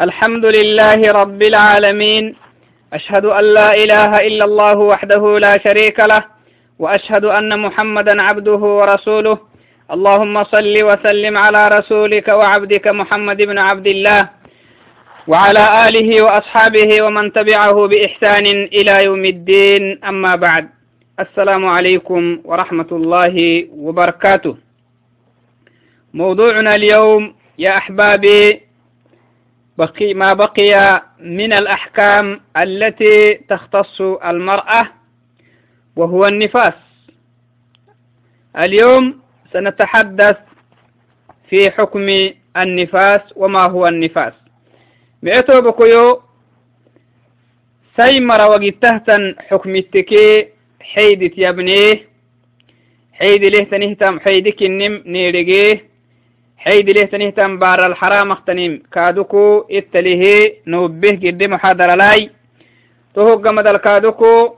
الحمد لله رب العالمين. أشهد أن لا إله إلا الله وحده لا شريك له وأشهد أن محمدا عبده ورسوله. اللهم صل وسلم على رسولك وعبدك محمد بن عبد الله وعلى آله وأصحابه ومن تبعه بإحسان إلى يوم الدين. أما بعد السلام عليكم ورحمة الله وبركاته. موضوعنا اليوم يا أحبابي بقي ما بقي من الأحكام التي تختص المرأة وهو النفاس. اليوم سنتحدث في حكم النفاس وما هو النفاس. مئتو بكيو سيمر وقتهتن حكم التكي حيدت يبنيه حيد له تنهتم حيدك النم نيرجيه حيد له تنهتم بار الحرام اختنم كادوكو اتليه نوبه قد محاضر لاي. تهو قمد الكادوكو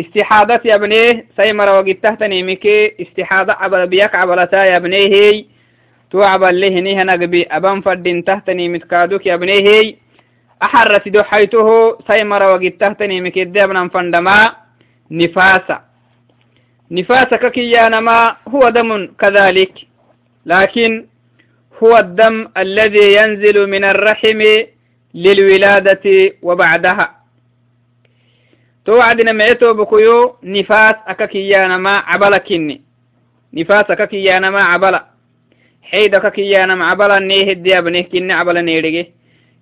استحادة يا ابنيه سيمر وقد تهتني مكي استحادة عبل بيك عبلتا يا ابنيه تو عبل له نيه نقبي أبان فردين تهتني متكادوك يا ابنيه أحرت دو حيته سيمر وقد تهتني مكي ديبنا فندما نفاسا نفاسك كيانما هو دم كذلك. لكن هو الدم الذي ينزل من الرحم للولادة وبعدها. توعدنا معتو بكيو نفاس أككيانا ما عبلا كني نفاس أككيانا ما عبلا. حيد أككيانا ما عبلا نيه الديا بنيه كني عبلا نيرجي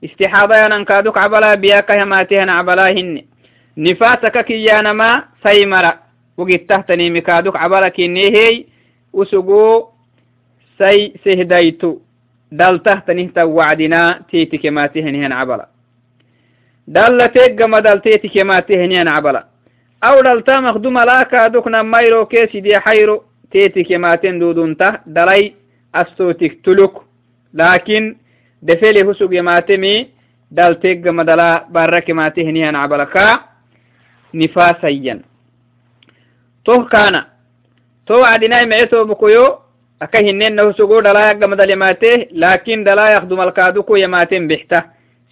استحاضة ينكادوك عبلا بياك هماتهن عبلا هن نفاس أككيانا ما سيمرا. وقت تحتني مكادوك عبلا كني هي وسقو سي سهدايتو daltahtanihta wacdina tiitikemaatihenihan cabala dallateegama dalteetikemaatihenihan cabala aw dhalta makdumalakaadukna mayro keesidia xayro teetikemaaten dudunta dalay astootik tuluk laakin defele husugemaatemi dalteegama dala barakemaatihenihan cabala ka nifaasayan toh kaana to wacdinai meceetobukoyo aka hinenna husugo dhalayak gamadan yamate lakin dhalayak dumalkaaduko yamaten bixta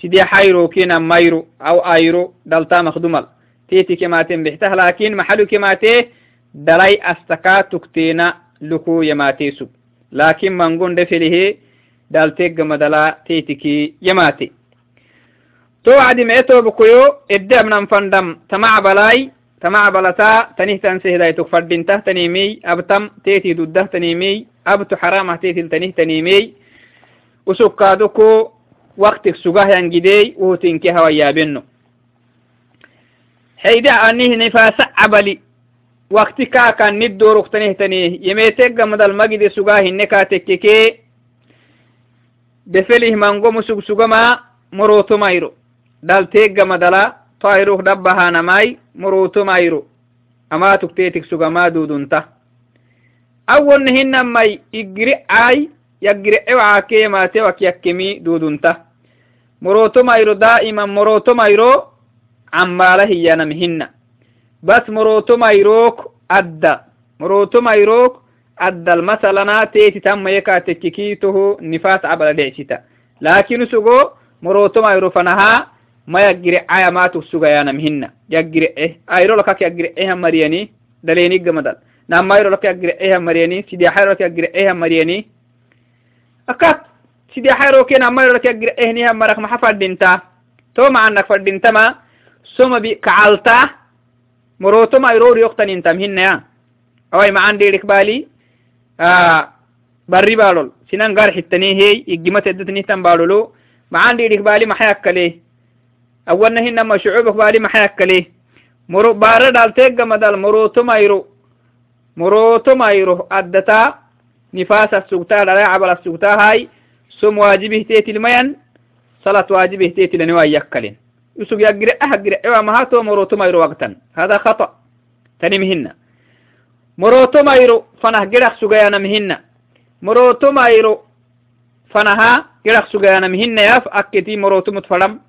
sidee xayrokin amayro aw ayro dhalta makdumal tetik yamaten bixta lakin maxaluk yamate dhalay astaka tukteena luku yamate sug lakin mangonde felihe dhalteeg gamadala tetiki yamate to wacdi mecetobukoyo edde abnan fandam tamac balay tamac balata tanihtan sehdaitok fadintah tanimiy abtam teti duddah tanimiy abtu حرام تيتل تنيمي وسكادوكو وقتك سجاه ينجدي وهتنكي هوا يابنو. حيدا أنيه نفاس عبلي. وقتك كان ندور اختنيه تنيه يميتك قمد المجد سجاه النكا تككي دفله منغو مسوق سجما مروتو مايرو. دالتيك قمدلا طايروه دبها نماي murutumayru ama tukteetik sugama dudunta awonne hinamai igiri'ai yagiri'ewaakemaateewak yakkemi dudunta murutumayro daa'iman murutumayro cammaala hiyyanam hinna. Bas murutumayrook adda. Murutumayrook addal masalana teeti tamma yekaatekkikitoho nifaas cabala dhecita lakin usugo murutumayro fanahaa morotomayro fanaha ma yaggire aya maatuk sugayanam hinna yaggire eh ayrolakak yaggire ehan mariyani daleeniggamadal namayrolak agirceha mariyani sidiaxayrolak agirceha mariyani akat sidiaxayroke namayrolak agircehniha marak maxa fadhinta to macanak fadhintama somabi kacalta morotoma iroriyoktanintam hinaya أولا هنا ما شعوبك بالي ما حيك ليه مرو بارا دال تيغا مدال مرو تمايرو. مرو تمايرو. أدتا نفاس السوكتا لا عبر السوكتا هاي. سم واجبه تيت المين صلاة واجبه تيت لنوا يكالين يسوك يقرأ أهجر إوا ما هاتو مرو تمايرو وقتا. هذا خطأ. تاني مهنا مرو تمايرو فنه قرأ سوكيانا مهنا مرو تمايرو فنها قرأ سوكيانا مهنا يف أكتي مرو تمت فلم.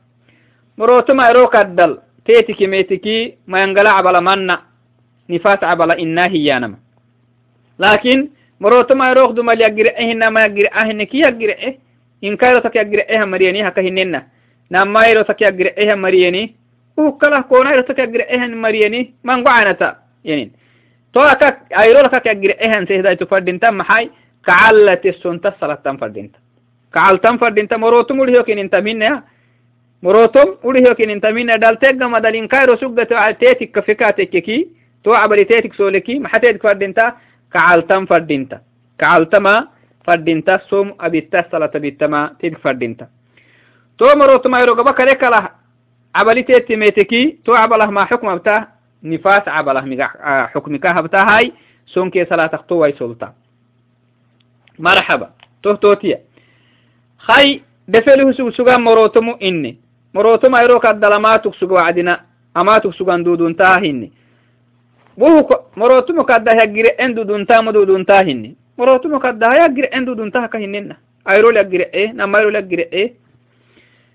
morotomut fadam morotomayro kaddal teetiki meetiki mayangala cabala manna نفاس عبلا إنا هيانما لكن مروت ما يروخ دم يجرئه إنما يجرئه إنك يجرئه إن كايرتك يجرئه مريني هكا هننا نمايرو تكي أجرئها مريني وكلا كونايرو تكي أجرئها مريني من قعنتا يعني تو أكا أيرو لك أجرئها سيدا تفردين تم محاي كعلة السنة صلاة تم فردين كعل تم فردين تم مروتم وليو كين انت منها مروتم وليو كين أنت منها دال تيغا مدالين كايرو سوغة تيتك كفكاتك كي تو عبري تيتك سولكي محتيتك فردين تا كعل تم فردين تا. كعل تما فردين تا سوم أبيتا صلاة أبيتا تيتك فردين تا. تو مروتم أيرو قبك لك له عبلي تيتي ميتكي تو عبله ما حكم بتاه نفاس عبله آه، حكمك هبتا هاي سونكي صلاة تختو سلطة مرحبا تهتوتيا خي دفله سوغ سوغا مروتمو إني. مروتم أيروك الدلماتك سوغ وعدنا. أماتك سوغان دودون تاهني. بوك مروتمو كده يجري إن دودون تام دودون تاهني. مروتمو كده يجري إن دودون تاه كهننا أيرو يجري إيه؟ نما أيرو يجري إيه؟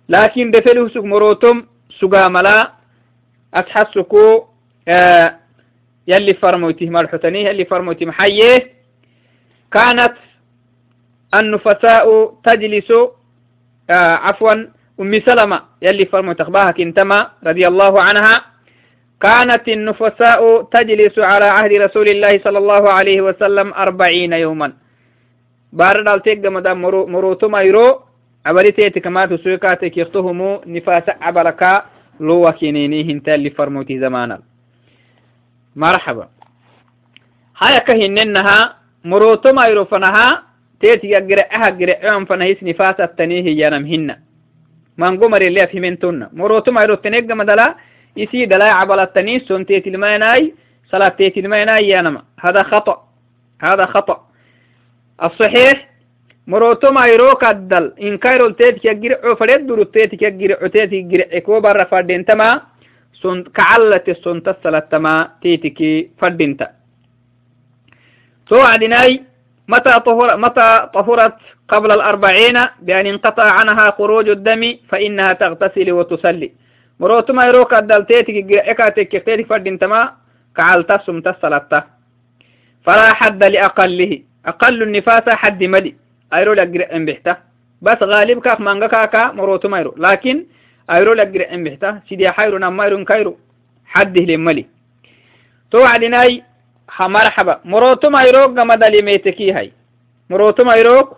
لكن دفله سوغ مروتم سوغا ملا. أتحسكو آه يلي فرموتي مرحتني يلي فرموتي محيه كانت النفساء تجلس آه عفوا أم سلمة يلي فرموت أخباها كنتما رضي الله عنها كانت النفساء تجلس على عهد رسول الله صلى الله عليه وسلم أربعين يوما. بارد التيق مدام مروتما يرو عبرتي كما تسويكاتك يختهمو نفاس عبلكا لو وكينيني هنتا اللي فرموتي زمانا. مرحبا. هيا كهننها مروتو ما يروفنها تيتي يقرأ أها قرأ أم فنهيس نفاسة تنيه ينم هن من قمر اللي أفهمنتن مروتو ما يروتنيق مدلا يسي دلا عبال التنيس سن تيتي الميناي صلاة تيتي الميناي ينم هذا خطأ. هذا خطأ. الصحيح مروتو ما يروك الدل. إن كايرو تيتي يقرأ فريد درو تيتي يقرأ تيتي يقرأ إكو برا فردين تما متى طهر متى طهرت قبل الأربعين؟ بأن انقطع عنها خروج الدم فإنها تغتسل وتصلي مروت ما يروك الدلتيتك إكاتك كتيتك فردنتما كعلتا سمت السلطة فلا حد لأقله. أقل النفاس حد مدي أيرو لقرأ بحته. بس غالب كاك مانغا كاكا مروت ما يرو. لكن أيرو لقرأ بحته. سيدي حيرو نما كايرو. حده لملي. توعدناي مرحبا. مروتو مايروك غمد لميتكي هاي. مروتو مايروك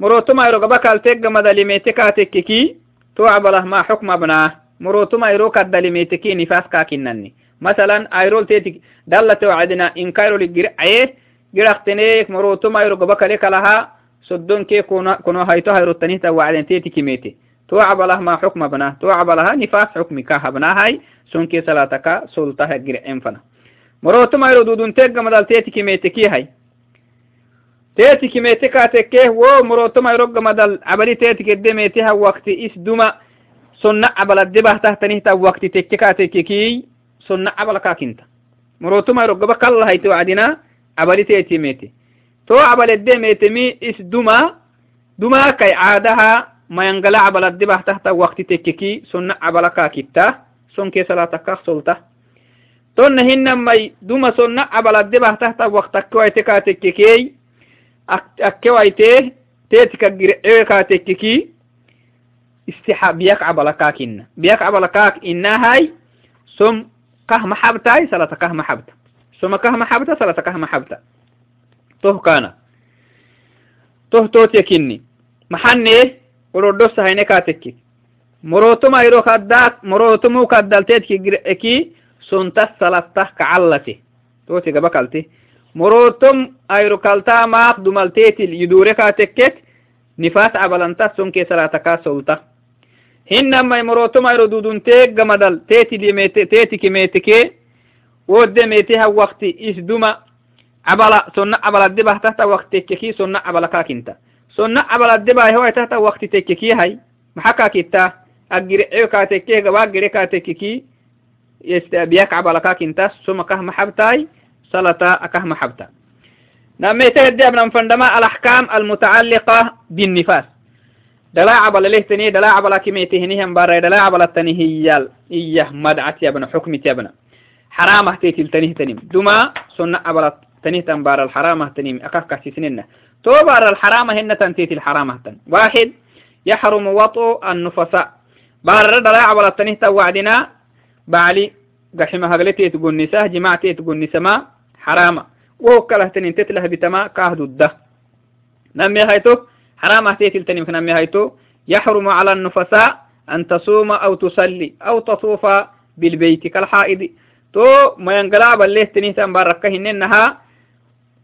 مروتو مايروك بكالتك غمد لميتكاتككي توعبله ما حكم ابناه مروتو مايروك الدلميتكي نفاس كاكنني مثلا ايرول تيتك دلت وعدنا ان كايرو لجرعيه جرختنيك مروتو مايروك بكالك لها. صدون كي كونو هايتو هايرو التنيتا وعدن تيتك ميتي. morotomayro duduntegga madal teti kimetetihay teti kimete katekeh wo morotomayrogga madal cabali teti gedde wakti is duma. Sonna cabaladde bahtah wakti tekke katekeki sonna cabala kakinta morotomayrogaba kallahayte wacdina cabali teti mete to cabaledde metemi is duma duma caadaha mayangala cabaladde bahtahta wakti tekkeki sonna cabala kakitta sonke salatakah solta. تون هنمي دوما سنة عبل الدبه تحت وقت كويتكا تككي أكويته تيتك قرعيكا تككي استحا بيك عبل كاكنا بيك عبل كاك إنا هاي. سم كه محبتاي صلاة كه محبتا. سم كه محبتا صلاة كه محبتا. توه كان توه توت يكني محني ورودوس هيني كاتكي مروتما يرو كدات مروتمو كدالتيت كي سنتا سلطة كعلتي توتي قبكالتي مروتم أيرو كالتا ماق دمالتيت يدوري كاتكك نفاس عبلانتا سنكي سلاتكا سلطة هنما مروتم أيرو دودون تيك قمدل. تيتي لميتي تيتي كميتكي ود ميتيها وقت إس دوما عبلا سنة عبلا دبه تحت وقت تككي سنة عبلا كاكنتا سنة عبلا دبه هو تحت وقت تككي هاي. محكا كتا أجري كاتكي غوا أجري كاتككي بيك عبلا كاكنتا سما كه محبتاي صلاة أكه محبتا نمي تهدي ابن فندما الأحكام المتعلقة بالنفاس. دلا عبل له تني دلا عبل كمي تهنيهم بارا دلا عبل التنهيال إيه مدعت يا ابن حكمت يا ابن حرامة تيتل تنيه تنيم. دما سنة عبل تنيه تنبار الحرامة تنيم. أكه كسيسننا تو بار الحرامة هن تنتيت الحرامة تن. واحد يحرم وطء النفساء. بارر دلا عبلتنه توعدنا بعلي قحم هغلتي تقنسه جماعتي تقنسه ما حرامة وهو كلهتن تتله بتما كاهدو الده نمي هايتو حرام تيتل تنمك نمي هايتو يحرم على النفساء أن تصوم أو تصلي أو تطوف بالبيت كالحائض تو ما ينقلاب الليه تنيه تنبارك إنها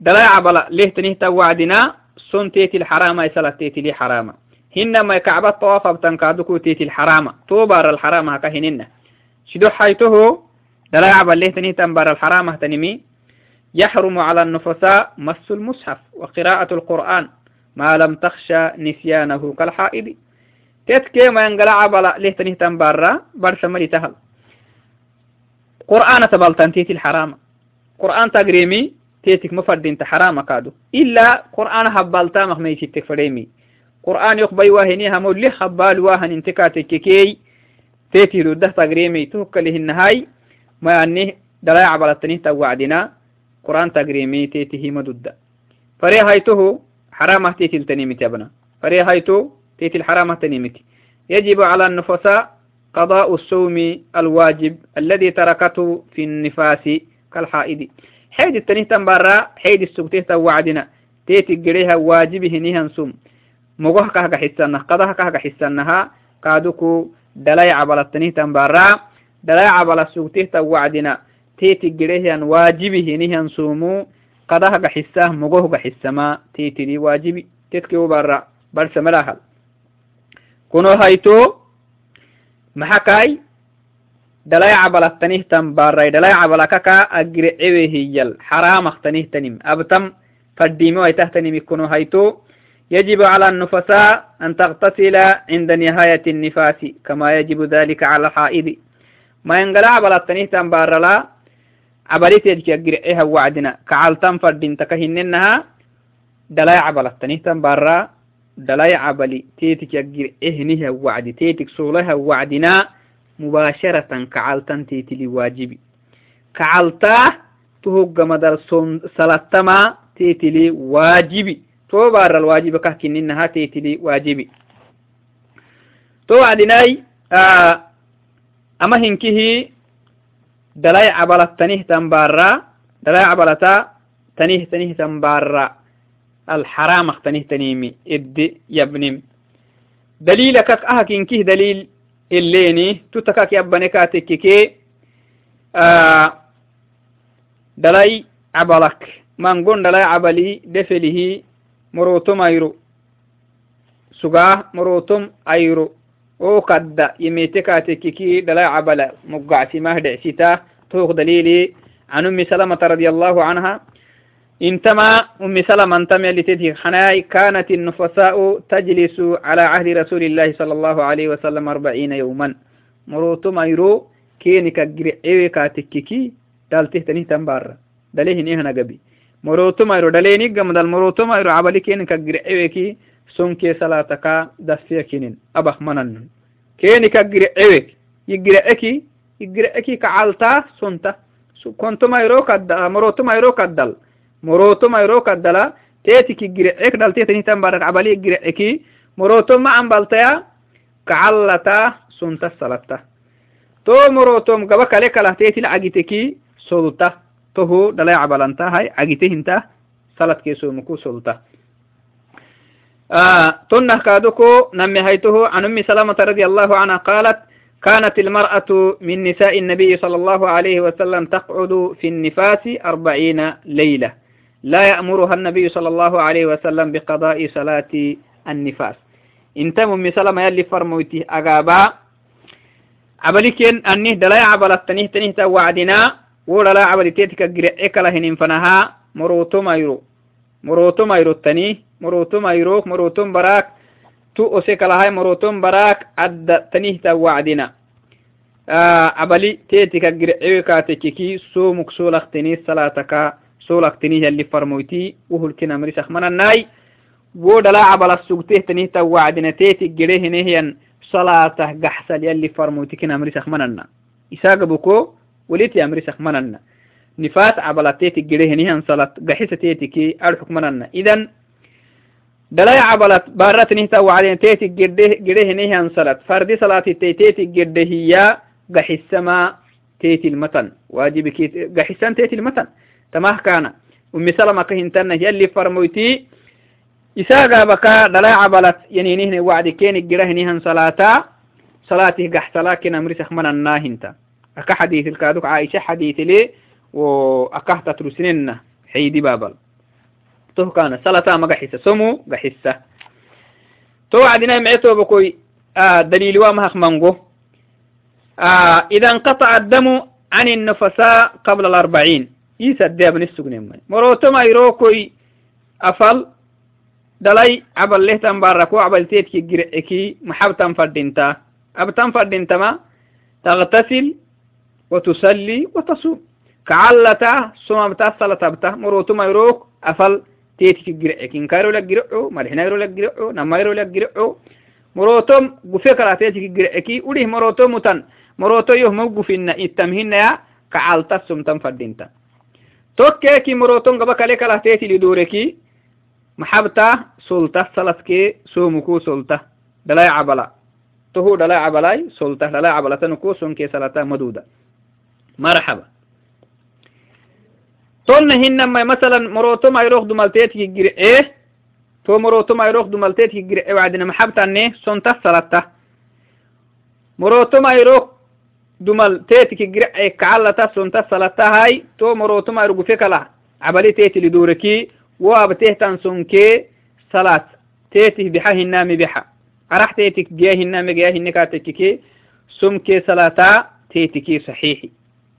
دلا عبلا ليه تنيه توعدنا سن تيتي الحرامة يسلا تيتي لي حرامة هنما كعبة طواف بتنكادكو تيتي الحرامة تو بار الحرامة كهننا شدو حيته دلا عبلا ليه تنيه تنبار الحرامة تنمي. يحرم على النفساء مس المصحف وقراءة القرآن ما لم تخشى نسيانه كالحائض. تتكي ما ينقلع عبلا ليه تنيه تنبارا برسا ملي تهل قرآن تبالتان تيتي الحرام. قرآن تقريمي تيتك مفردين تحرام كادو. إلا قرآن هبالتا مخميتي تكفريمي قرآن يقبي واهني همو لي خبال واهن انتكاتك كي تيتي تقريمي توك له النهاي. ما يعني دلاء عبالتنيه توعدنا. قرآن تقريمي تيتي هي مدودة فري هايته حرامة تيتي التنيمتي يا فري هايتو تيتي الحرامة تنيمتي يجب على النفساء قضاء الصوم الواجب الذي تركته في النفاس كالحائد حيد التنيه تنبرا حيد السبتيه توعدنا. تيتي قريها واجبه نيهن سوم مغوه كهك حسنه قضاها كهك حسنها كادوكو dalai cabalatanihtan bara dalai cabala sugtihtan wacdina titi girehian waajibihinihian sumu qadah gaxisah mogoh gaxisama titidi waajibi titkiu bara barsamalahal kuno hayto maxakai dalai cabalatanihtan barai dalai cabalakaka agire ewe hiyal xaramaktanihtanim abtam fadhime waitahtanimi kuno hayto يجب على النفساء أن تغتسل عند نهاية النفاس كما يجب ذلك على الحائض. ما ينقل عبلا تنهتن بارلا عبلت يجي أجرئها وعدنا. كعالتن فردين تكهننها دلاي عبلا تنهتن بارا دلاي عبلي تيتك يجر إهنها وعدي. تيتك صولها وعدنا مباشرة كعالتن تيتلي واجبي كعالتا تهوغ مدر سلطما تيتلي واجبي تو بار الواجب كهكين إنها تيتلي واجبي. تو وعدناي آه أما هنكه دلاي عبلت تنيه تنبارا دلاي عبلتا تنيه تنيه تنبارا. الحرام اختنه تنيمي إد يبنم دليلك أهكين كيه دليل الليني تتكاك يبنكا تككي آه دلاي عبلك من قن دلاي عبلي دفله مروتم أيرو. سقاه مروتم أيرو. oo kadda yimetekaatekiki dala cabala muggacsimah dhecsita took dalili عن أم سلمة رضي الله عنها. إنتما أم سلمة انتما لتدهي حناي كانت النفساء تجلس على عهد رسول الله صلى الله عليه وسلم أربعين يوما. مروتو مايرو كينك قرعيوي كاتككي دالته تنيه تنبار. دليه نيهنا قبي. مروتو مايرو دليني قمدال مروتو مايرو عبالي كينك قرعيوي كي سنكي صلاتك دفيا كينين أبخ منن كينك قرعيوي يقرعيكي يقرعيكي كعالتا سنتا كنتو مايرو كدل مروتو مايرو كدل moroto mairo kaddala teetiki girecek dhaltetanitan barak cabali gireceki moroto ma ambaltaya kacallata sunta salatta to morotom gaba kale kala teetil cagiteki solta toho dhalay cabalanta hay cagite hinta salatkeesomuku solta تنه كادوكو نمي هيته عن أم سلمة رضي الله عنها قالت كانت المرأة من نساء النبي صلى الله عليه وسلم تقعد في النفاس أربعين ليلة. لا يأمرها النبي صلى الله عليه وسلم بقضاء صلاة النفاس. انت من سلم يلي فرموتي أغابا عبلكين أنه دلا عبل التنيه تنيه توعدنا ولا لا عبل تيتك قرئك لهن فنها مروتو مايرو مروتو مايرو التنيه مروتو مايروك مروتو براك. تو أسيك لهاي مروتو براك عد تنيه توعدنا آه عبلي تيتك قرئك تككي سومك سولخ تنيه صلاتك سولك تنيه اللي فرمويتي وهو الكنا مريسخ من الناي فرمويتي كنا مريسخ من النا إساق بكو وليتي أمريسخ من النا نفات عبل تيتي جريه نهيا صلاة قحسة تيتي كي أرحك من النا إذن دلاي عبلت بارت نهتا وعدين تيتي نهي صلاة فردي صلاة تيتي جده هي قحسما تيتي المتن. واجب كي قحسان تيتي المتن. تماه كان أم سلمة كهنتن يلي فرموتي إساقا بكا دلاي عبلت نهني وعد كين صلاة صلاته قحسلا كنا مرسخ من الناهنتا أكا حديث الكادوك عائشة حديث لي وأكا تترسنن حيدي بابل. تو كان صلاة ما قحسة سمو قحسة تو عدنا معتو بكوي آه دليل وامهخ منغو آه إذا انقطع الدم عن النفساء قبل الأربعين. إيسا الدب نسوك نمي مروتو ما يروكوي أفل دلي عبل له تنباركو عبل تيتكي قرئكي محبتا فردينتا. أبتن فردينتا ما تغتسل وتصلي وتصوم. كعلتا سممتا صلاة بتا مروتو ما يروك أفل تيتك جرعك إن كايرو لك جرعو ملحنا يرو لك جرعو نما يرو لك جرعو مروتوم قفك لا تيتك جرعك وليه مروتو متن. مروتو يوم قفنا التمهن يا كعالتا سمتن فردينتا. توكيكي مروتون قبك لك لا تيتي لدوركي محبتا سلطة سلسكي سومكو سلطة. دلاي عبلا. تهو دلاي عبلاي سلطة. دلاي عبلا تنكو سنكي سلطة مدودة. مرحبا. تون هنا ما مثلا مروتو ما يروخ دو مالتيت يجير إيه؟ تو مروتو ما يروخ دو مالتيت يجير إيه؟ وعدنا محبتا نيه سون تسلطة مروتو ما يروخ دو مالتيت يجير إيه؟ كعالة سون تسلطة هاي. تو مروتو ما يروخ فيك عبالي تيتي لدوركي واب تيهتان سون كي صلاة. تيتي بحاه النامي بحا أرح تيتي جياه النامي جاه النكاتي كي. سمكي صلاة تيتي كي صحيحي.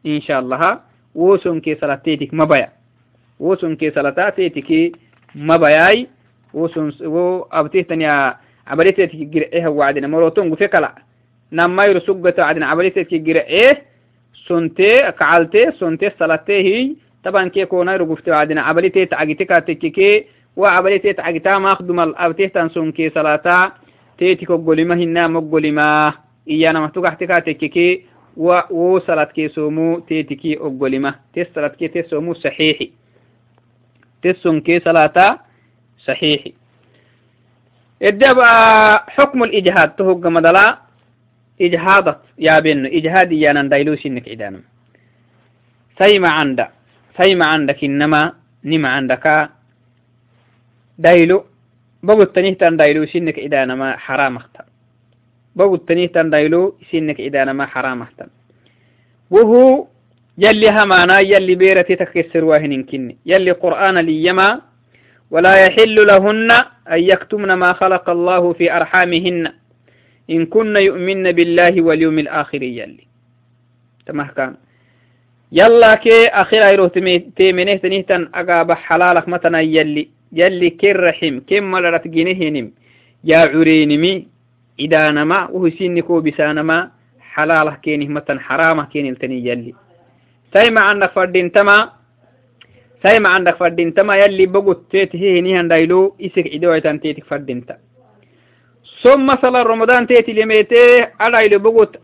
Hiname giya hinne katekike somke salata teetiki saxiixi insha allaha wosonke salatetik mabaya wosonke salatatetiki mabayai woson wo abtehtania cabaletetiki girceha wacdina maroton gufe kala namayro suggato wacdina cabaletetiki girce sonte kacalte sonte salatehi taban ke konayro gufte wacdina cabalitet cagite katekike wa cabalitet cagita makdumal abtehtan sonke salata tetik oggolima hinam oggolima iyanamatugaxte katekike soomuu teetikii oggolima tes saladkee tes soomuu saxiixi tes sonkee salaata saxiixi edab حكم الإجهاد. تهج مدلا إجهادت يا بن إجهاد يانا دايلوس إنك إدانم. سيما عند. سيما عندك إنما نما عندك. دايلو. بقول تنهتان دايلوس إنك إدانما. حرام اختار بقول تنيتان دايلو سينك إذا ما حرامهتن. وهو يلي همانا يلي بيرتي تكسر واهن كني. يلي قرآن ليما ولا يحل لهن أن يكتمن ما خلق الله في أرحامهن. إن كن يؤمن بالله واليوم الآخر يلي. تمه كان. يلا كي أخير أيروه تيمنه تنيتن أقاب حلالك متنا يلي. يلي كرحم كم ملرت جنهنم يا عرينمي idanama wuhusiniko bisanama xalaalah kenih matan xaraamah keniltani yalli sayma candak fadhintama sayma candak fadhintama yalli bogot tetihihinihan dhaylo isek cidoaitan tetik fadhinta som masala ramadan tetilemete adhaylo bogot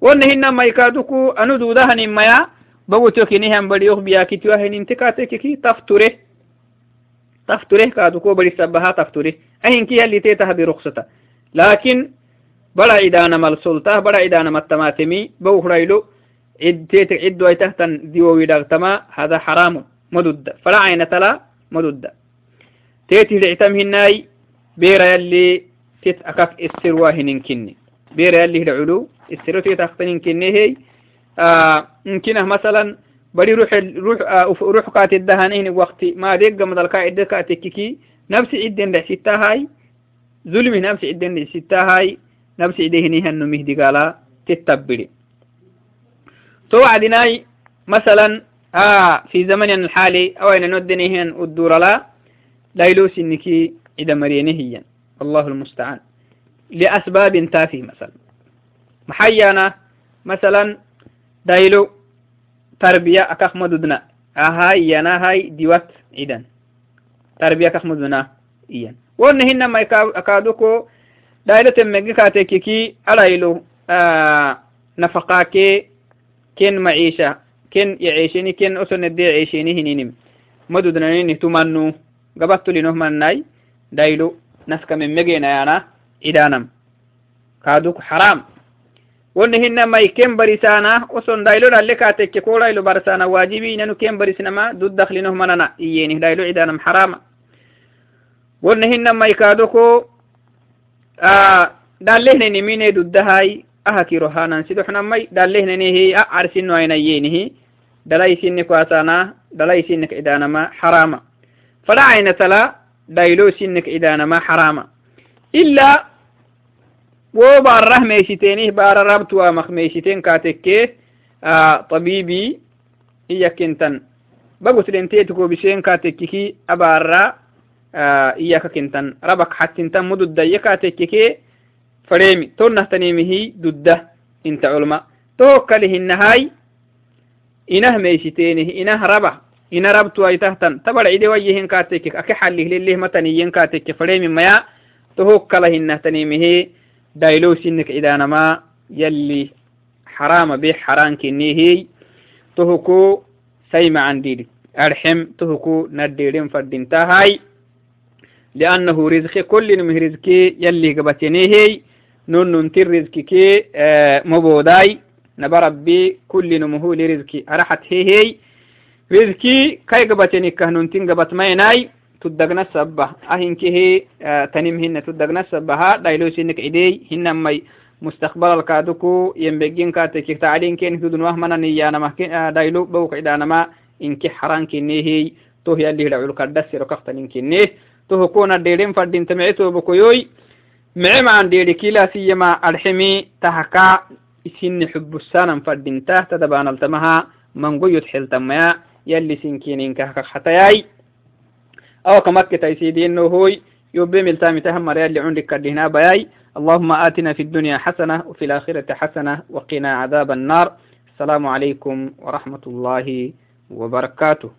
ونهينا ما يكادوكو أنو دو دهن ما يا بوتوك نهان بلي أخبيا كي تواهن انتكاتك كي تفتوره تفتوره كادوكو بلي سبها تفتوره أهن كي اللي تيتها برخصتا لكن بلا إدانة مال سلطة بلا إدانة مال تماتمي بو خريلو إد تيت إد وي تهتن ديو هذا حرام مدد فلا عين تلا مدد تيتي لعتم هناي بيرا يلي تت أكاك استرواهن كني بيرا يلي العلو yalli hidaculu استيروتي تختنين كنهي آه مثلا بدي روح روح آه روح كات الدهانين وقت ما ديك قمد القاعدة كاتككي نفس عدن لحسيتا هاي. ظلم نفس عدن لحسيتا هاي. نفس عدهني هنو مهدي قالا تتبري. تو عدناي مثلا آه في زمن الحالي أو أين نودنيهن الدور لا. ليلوس إنكي إذا مرينهيا الله المستعان. لأسباب تافه مثلا. محيانا مثلا دايلو تربية أكاك مدودنا أهاي يانا هاي ديوات إذن تربية أكاك مدودنا إيان وأن هنا ما أكادوكو دايلو تمجي كاتيكي ألايلو آه نفقاك كن معيشة كن يعيشيني كن أسن الدي يعيشيني هنينم مدودنا نيني تمنو قبطت لنه مناي دايلو نسك من مجينا يانا إدانم كادوك حرام ونهن ما يكن برسانا وصن دايلو لك أتك كولا إلو برسانا واجبي ننو كن برسنا دود دخلنه مننا إييني دايلو إدانم حرام ونهن ما يكادوكو آه دالهن نميني دودهاي أهكيرو هانا سيدوحنا مي دالهن نهي أعرسنو عينيينه دلاي سنك واسانا دلاي سنك إدانما حراما فلا عين تلا دايلو سنك إدانما حراما إلا wo barrah meeshitenih bara rabtuwa mak meeshiten katekke طبيبي iyakintan baguslenteetukobiseen katekkiki abarra iyaka kintan rabak xattintan mududdaye katekkike faremi tonnahtanimihi dudda inta culma tohokkalihinahai inah meeshitenih inah raba ina rabtuwaitahtan tabara ide wayyihin katekkik ake xalihlilih mataniyen katekke faremi maya tohokkalahinahtanimihi دايلو سنك إذا نما يلي حرام به حرام كنيه تهكو سيما عن ديدي أرحم تهكو نديرين فردنتهاي لأنه رزق كل من رزقي يلي قبتنيه نون ننتر رزقك آه مبوداي. نبربي كل نمهو لرزقي. أرحت هي هي. رزقي كي قبتني كهنون قبت ميناي. تدقنا السبة أهنكه تنمهن تدقنا السبة ها دايلو سينك عدي هن مي مستقبل الكادوكو ينبغين كاتك تعلين كين تدن وهمنا نيانا ما دايلو بوك عدانا ما إنك حران كنيه تو هي اللي لعول كدس ركختن كنيه تو كون ديرين فردين تمعتو بكويوي معما ديري كلا سيما الحمي تهكا سن حب السنة فردين دبان التمها من قيد حلتميا يلي سنكينين كهكا حتياي أو كمك تيسيدين نوهوي يوبي ملتامي تهم اللي عندك كدهنا بياي. اللهم آتنا في الدنيا حسنة وفي الآخرة حسنة وقنا عذاب النار. السلام عليكم ورحمة الله وبركاته.